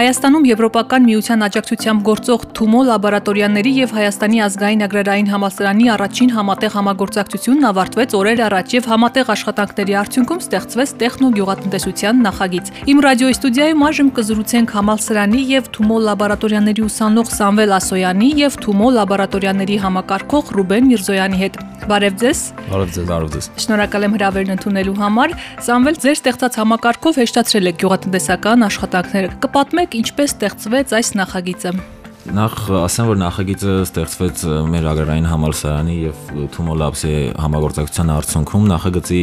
Հայաստանում Եվրոպական միության աջակցությամբ գործող Թումո լաբորատորիաների եւ Հայաստանի ազգային agrarային համալսարանի առաջին համատեղ համագործակցությունն ավարտվեց օրեր առաջ եւ համատեղ աշխատանքների արդյունքում ստեղծվեց տեխնո-գյուղատնտեսության նախագիծ։ Իմ ռադիոյի ստուդիայում այժմ կզրուցենք համալսարանի եւ Թումո լաբորատորիաների ուսանող Սամվել Ասոյանի եւ Թումո լաբորատորիաների համակարգող Ռուբեն Միրզոյանի հետ։ Բարև ձեզ։ Բարև ձեզ, բարև ձեզ։ Շնորհակալ եմ հրավերն ընդունելու համար։ Սամվել, ձեր ստեղծած համակարգով հեշտացրել եք գյուղատնտեսական աշխատանքները։ Կպատմեք ինչպես ստեղծվեց այս նախագիծը։ Նախ ասեմ, որ նախագիծը ստեղծվեց մեր agrarային համալսարանի եւ Թումո Labs-ի համագործակցության արդյունքում նախագծի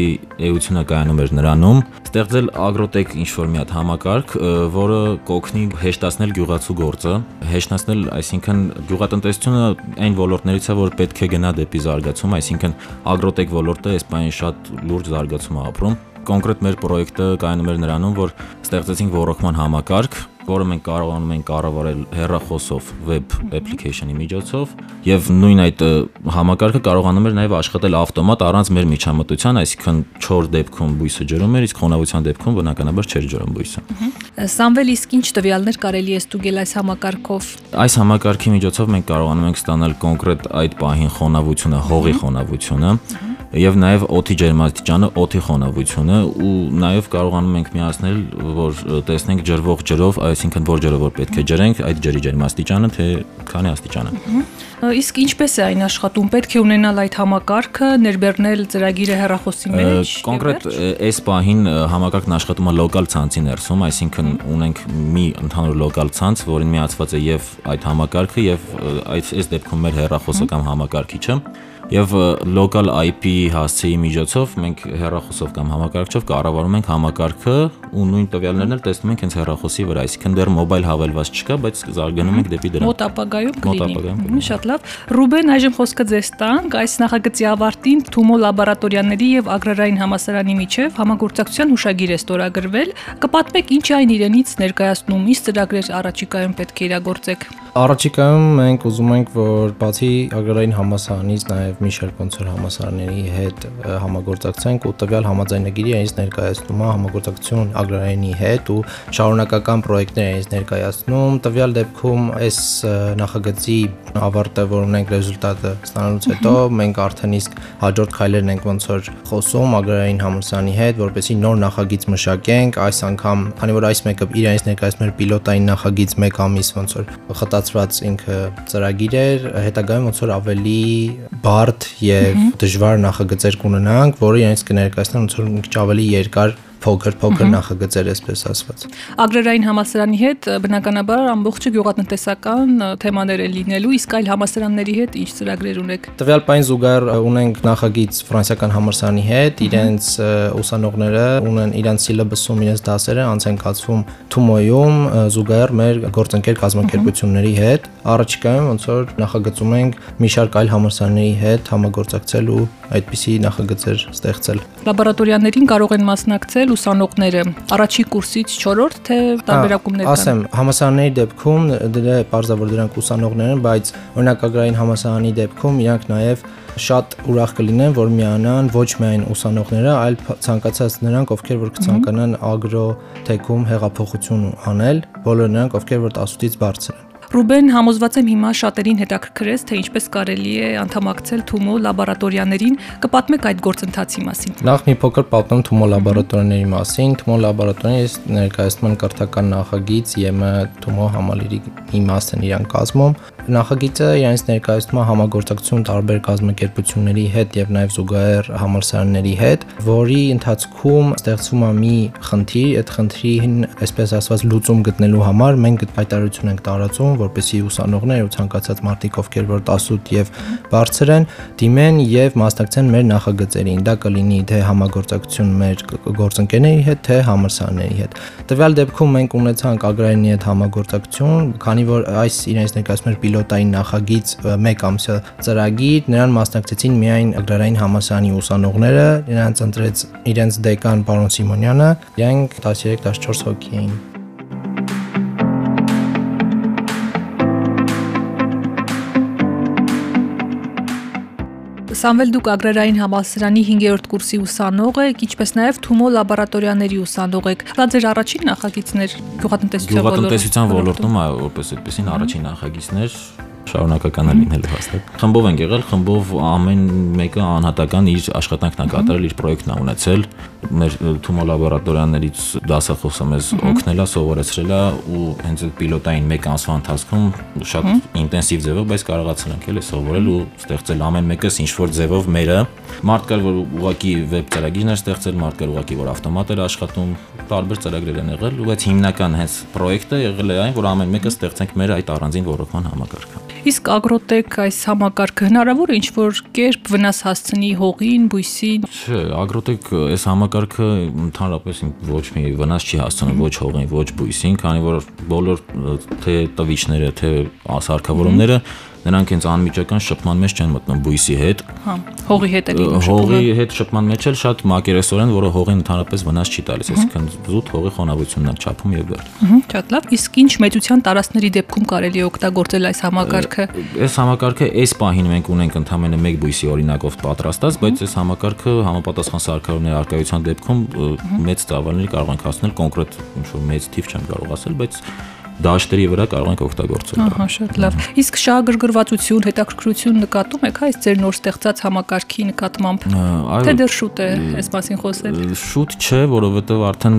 էությունը կայանում էր նրանում ստեղծել Agrotech ինչ-որ մի հատ համակարգ, որը կօգնի հեշտացնել գյուղացու գործը, հեշտացնել, այսինքն գյուղատնտեսությունը այն ոլորտներից է, որ պետք է գնա դեպի զարգացում, այսինքն Agrotech ոլորտը բանի շատ լուրջ զարգացում է ապրում կոնկրետ մեր պրոյեկտը կայանում էր նրանում, որ ստեղծեցինք ռոռոկման համակարգ, որը մենք կարողանում ենք կառավարել հեռախոսով web application-ի միջոցով եւ նույն այդ համակարգը կարողանում էր նաեւ աշխատել ավտոմատ առանց մեր միջամտության, այսինքն 4 դեպքում բույսը ջրում էր, իսկ խոնավության դեպքում բնականաբար չէր ջրում բույսը։ Սամվել իսկ ինչ տվյալներ կարելի է ստուգել այս համակարգով։ Այս համակարգի միջոցով մենք կարողանում ենք ստանալ կոնկրետ այդ պահին խոնավությունը, հողի խոնավությունը եւ նաեւ օդի ջերմաստիճանը, օդի խոնավությունը ու նաեւ կարողանում ենք միացնել, որ տեսնենք ջրվող ջրով, այսինքն որ ջրը որ պետք է ջրենք, այդ ջրի ջերմաստիճանը թե քանի աստիճանը։ Իսկ ինչպես է այն աշխատում։ Պետք է ունենալ այդ համակարգը, ներբեռնել ծրագիրը հեռախոսի մեջ։ Կոնկրետ այս պահին համակարգն աշխատում է լոկալ ցանցի ներսում, այսինքն ունենք մի ընդհանուր լոկալ ցանց, որին միացված է եւ այդ համակարգը եւ այս այս դեպքում մեր հեռախոսը կամ համակարգիչը եւ local IP հասցեի միջոցով մենք հեռախոսով կամ համակարգչով կառավարում ենք համակարգը ու նույն տվյալներն էլ տեսնում ենք հենց հեռախոսի վրա, այսինքն դեռ մոբայլ հավելված չկա, բայց զարգանում ենք դեպի դրան։ Մոտ ապագայում կլինի։ Շատ լավ։ Ռուբեն, այժմ խոսքը ձեզ տանք այս նախագծի ավարտին Թումո լաբորատորիաների եւ Ագրարային համասարանի միջև համագործակցության հուշագիր է ստորագրվել։ Կպատմեք ինչ այն իրենից ներկայացնում, ինչ ծրագրեր առաջիկայում պետք է իրագործեք։ Առաջիկայում մենք ուզում ենք, որ բացի Ագրարային համասարանից նաեւ մի շարք ոնց որ համասարանների հետ համագործակցենք ու տվյալ համաձայնագիրի այնից ներկայացնում է համագործակցություն Ագրարայինի հետ ու շարունակական պրոյեկտներ այնից ներկայացնում։ Տվյալ դեպքում այս նախագծի ավարտը, որ ունենք ռեզուլտատը ստանալուց հետո մենք արդեն իսկ հաջորդ քայլերն ենք ոնց որ խոսում Ագրարային համալսարանի հետ, որպեսզի նոր նախագիծ մշակենք, այս անգամ, քանի որ այս մեկը իրենից ներկայացնում էր պիլոտային նախագիծ 1 ամիս ոնց որ խտացված ինքը ծրագիր էր, հետագայում ոնց որ ավելի բարդ եւ դժվար նախագծեր կունենանք, որը իրենից կներկայացնեն ոնց որ մի քիչ ավելի երկար փոքր-փոքր նախագծեր, այսպես ասված։ Ագրարային համալսարանի հետ բնականաբար ամբողջը գյուղատնտեսական թեմաներ է լինելու, իսկ այլ համալսարանների հետ ինչ ծրագրեր ունեք։ Տվյալ պայն զուգահեռ ունենք նախագիծ ֆրանսիական համալսարանի հետ, իրենց ուսանողները ունեն իրենց սիլաբուսում իրենց դասերը անց են կացվում Թումոյում զուգահեռ մեր գործընկեր կազմակերպությունների հետ։ Առաջիկայում ոնց որ նախագծում ենք մի շարք այլ համալսարանների հետ համագործակցել ու այդպիսի նախագծեր ստեղծել։ Լաբորատորիաներին կարող են մասնակցել ուսանողները առաջի կուրսից 4-րդ թե տարբերակումներ կան։ Ասեմ, համասարանների դեպքում դրա պարզավոր դրանք ուսանողներ են, բայց օրինակագրային համասարանի դեպքում իրանք նաև շատ ուրախ կլինեն, որ միանան ոչ միայն ուսանողները, այլ ցանկացած նրանք, ովքեր որ կցանկանան ագրո թեքում հեղափոխություն անել, բոլոր նրանք, ովքեր որ տասուտից բարձր են։ Ռուբեն համոզված եմ հիմա շատերին հետաքրքրեց, թե ինչպես կարելի է անդամակցել Թումո լաբորատորիաներին, կպատմեք այդ գործընթացի մասին։ Նախ մի փոքր պատմեմ Թումո լաբորատորիաների մասին։ Թումո լաբորատորիան ներկայացնում են կրթական նախագիծ ԵՄ Թումո համալիրի իմաստն իրան կազմում Նախագիծը իրենց ներկայացնում է համագործակցություն տարբեր կազմակերպությունների հետ եւ նաեւ զուգահեռ համալսարանների հետ, որի ընթացքում ստեղծվում է մի խնդիր, այդ խնդրին, այսպես ասված, լուծում գտնելու համար մենք հայտարարություն ենք տարածում, որպեսզի ուսանողներ ու ցանկացած մարդիկ, ովքեր որ 18 եւ բարձր են, դիմեն եւ մասնակցեն մեր նախագծերին։ Դա կլինի թե համագործակցություն մեր գործընկերների հետ, թե համալսարանների հետ։ Տվյալ դեպքում մենք ունեցանք Ագրարինի հետ համագործակցություն, քանի որ այս իրենց ներկայացնում էր պիլոտային նախագիծ 1 ամսյա ծրագիր, նրան մասնակցեցին միայն Ագրարային համալսարանի ուսանողները, նրանց ընտրեց իրենց դեկան պարոն Սիմոնյանը, իրանք 13-14 հոգի էին։ Սամվել դուք agrarային համալսարանի 5-րդ կուրսի ուսանող եք, ինչպես նաև Թումո լաբորատորիաների ուսանող եք։ Դա ձեր առաջին նախագիծներ գյուղատնտեսության ոլորտում։ Գյուղատնտեսության ոլորտում, այո, որպես այդպեսին առաջին նախագիծներ շարունակական է լինելու հաստատ։ Խմբով են եղել, խմբով ամեն մեկը անհատական իր աշխատանքն է կատարել, իր պրոյեկտն է ունեցել։ Մեր Թումո լաբորատորիաներից դասախոսը մեզ օգնել է, սովորեցրել է ու հենց այդ պիլոտային 1 ամսվա ընթացքում շատ ինտենսիվ ձևով, բայց կարողացել ենք էլի սովորել ու ստեղծել ամեն մեկս ինչ որ ձևով մերը։ Մարդ կար, որ ուղակի վեբ ծրագիրներ ստեղծել, մարդ կար ուղակի որ ավտոմատ էր աշխատում, տարբեր ծրագրեր են եղել, ու այդ հիմնական հենց պրոյեկտը եղել է այն, որ ամեն մեկը ստեղծենք մեր այդ առանձին ռոռոկման համակարգը։ Իսկ ագրոտեկ այս համակարգը հնարավոր է ինչ որ կերպ վնաս հասցնի հողին, բույսին։ Չէ, ագրոտեկ այս համակարգը ընդհանրապես ոչ մի վնաս չի հասցնում ոչ հողին, ոչ բույսին, քանի որ բոլոր թե տվիչները, թե սարքավորումները նրանք հենց անմիջական շփման մեջ չեն մտնում բույսի հետ։ Հա, հողի հետ է լինում շփումը։ Հողի հետ շփման մեջ էլ շատ մակերեսորեն, որը հողին ընդհանրապես վնաս չի տալիս, այսինքն զուտ հողի խոնավությունն է չափում եւ Ահա, շատ լավ։ Իսկ ինչ մեծության տարածքների դեպքում կարելի է օգտագործել այս համակարգը։ Այս համակարգը այս պահին մենք ունենք ընդամենը 1 բույսի օրինակով պատրաստած, բայց այս համակարգը համապատասխան սարքավորումների արկայության դեպքում մեծ ծավալների կարող ենք հասնել կոնկրետ ինչ որ մեծ թիվ չեմ կարող ասել, բայց դաշտերի վրա կարող ենք օգտագործել։ Ահա, շատ լավ։ Իսկ շահագրգռվածություն, հետաքրքրություն նկատում եք այս ձեր նոր ստեղծած համակարգի նկատմամբ։ Թե դեռ շուտ է այս մասին խոսել։ Շուտ չէ, որովհետև արդեն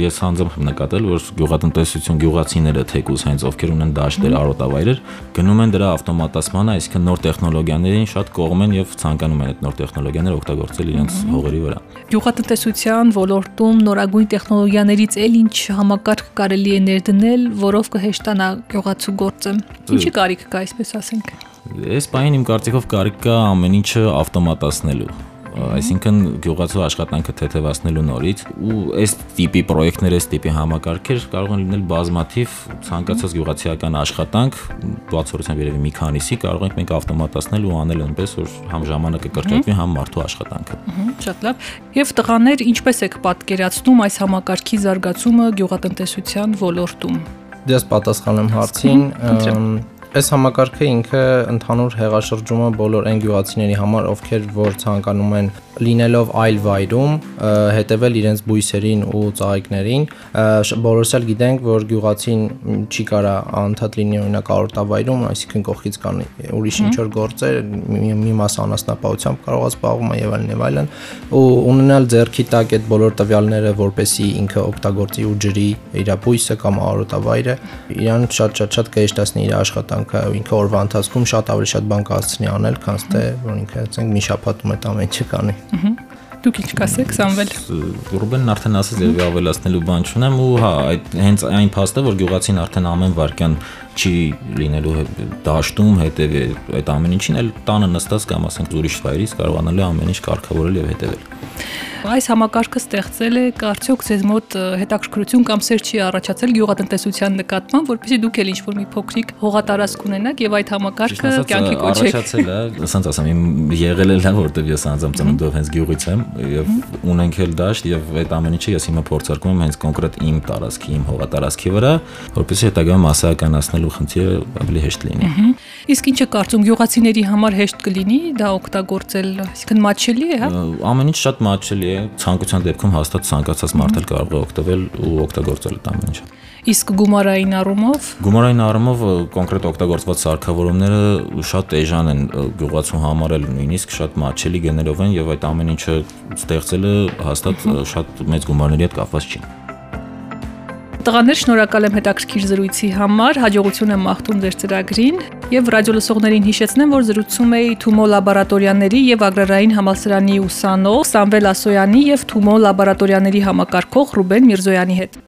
ես անձամբ նկատել, որ գյուղատնտեսություն գյուղացիները թեկուզ հենց ովքեր ունեն դաշտեր, արոտավայրեր, գնում են դրա ավտոմատացմանը, այսինքն նոր տեխնոլոգիաներին շատ կողմ են եւ ցանկանում են այդ նոր տեխնոլոգիաները օգտագործել իրենց հողերի վրա։ Գյուղատնտեսության ոլորտում նորագույն տեխնոլոգիաներից էլ ինչ համակարգ կարելի է ներդնել, որը որով կհեշտանա գյուղացու գործը։ Ինչի կարիք կա, այսպես ասենք։ Այս բանին իմ կարծիքով կարիք կա ամեն ինչը ավտոմատացնելու այսինքն գյուղացու աշխատանքը թեթևացնելու նորից ու այս տիպի պրոյեկտներ, այս տիպի համակարգեր կարող են լինել բազմաթիվ ցանկացած գյուղացիական աշխատանք, բացառությամբ երևի մի քանիսի կարող ենք մենք ավտոմատացնել ու անել այնպես, որ համ ժամանակը կրճատվի, համ մարդու աշխատանքը։ Շատ լավ։ Եվ տղաներ, ինչպես եք պատկերացնում այս համակարգի զարգացումը գյուղատնտեսության ոլորտում։ Դες պատասխանեմ հարցին, Այս համակարգը ինքը ընդհանուր հեղաշրջումը բոլոր այն գյուղացիների համար, ովքեր որ ցանկանում են լինելով այլ վայրում հետևել իրենց բույսերին ու ծաղիկներին, բոլորս էլ գիտենք, որ գյուղացին չի կարա անդադ լինի օրինակ արոտավայրում, այսինքն կողքից կան ուրիշ ինչ որ գործեր, մի մաս անասնապահությամբ կարող է զբաղվում եւ այլն եւ այլն, ու ունենալ ձեռքի տակ այդ բոլոր տվյալները, որպեսի ինքը օգտագործի ու ջրի իր բույսը կամ արոտավայրը, իրան շատ-շատ շատ կհեշտացնի իր աշխատանքը ինքը օրվա ընթացքում շատ ավելի շատ բան կհասցնի անել, քան թե որ ինքը ասենք մի շաբաթում այդ ամեն ինչը կանի։ Դուք ինչ կասեք, Սամվել։ Ռուբենն արդեն ասաց, եւ ավելացնելու բան չունեմ ու հա, այդ հենց այն փաստը, որ գյուղացին արդեն ամեն վարքյան չի լինելու դաշտում հետևի այդ ամեն ինչին, էլ տանը նստած կամ ասենք ուրիշ վայրից կարողանալու ամեն ինչ կարգավորել եւ հետևել այս համակարգը ստեղծել է կարծիք ձեզ մոտ հետաքրքրություն կամ սեր չի առաջացել գյուղատնտեսության նկատմամբ, որպեսզի դուք էլ ինչ-որ մի փոքրիկ հողատարածք ունենաք եւ այդ համակարգը կյանքի կոչեք։ Առաջացել է, ասած ասեմ, իմ եղել է լավ, որտեվ ես անձամբ ծնունդով հենց գյուղից եմ եւ ունենք էլ դաշտ եւ այդ ամեն ինչը ես հիմա փորձարկում եմ հենց կոնկրետ իմ տարածքի, իմ հողատարածքի վրա, որպեսզի հետագայում մասսայականացնելու խնդիրը ավելի հեշտ լինի։ Իսկ ինչը կարծում գյուղացիների համար հեշտ կլինի դա օգտագործել, այսինքն մատչելի է, հա։ Ամեն ինչ շատ մատչելի է, ցանկության դեպքում հաստատ ցանկացած մարդ էլ կարող է օգտվել ու օգտագործել այդ ամեն ինչը։ Իսկ գումարային առումով? Գումարային առումով կոնկրետ օգտագործված սարքավորումները շատ էժան են գյուղացու համար էլ նույնիսկ շատ մատչելի գներով են եւ այդ ամեն ինչը ստեղծելը հաստատ շատ մեծ գումարների հետ կապված չի։ Տղաներ, շնորհակալ եմ հետաքրքիր զրույցի համար։ Հաջողություն եմ մաղթում ձեր ծրագրին եւ ռադիոլսողներին հիշեցնեմ, որ զրուցում էի Թումո լաբորատորիաների եւ Ագրարային համալսարանի ուսանող Սամվել Ասոյանի եւ Թումո լաբորատորիաների համակարգող Ռուբեն Միրզոյանի հետ։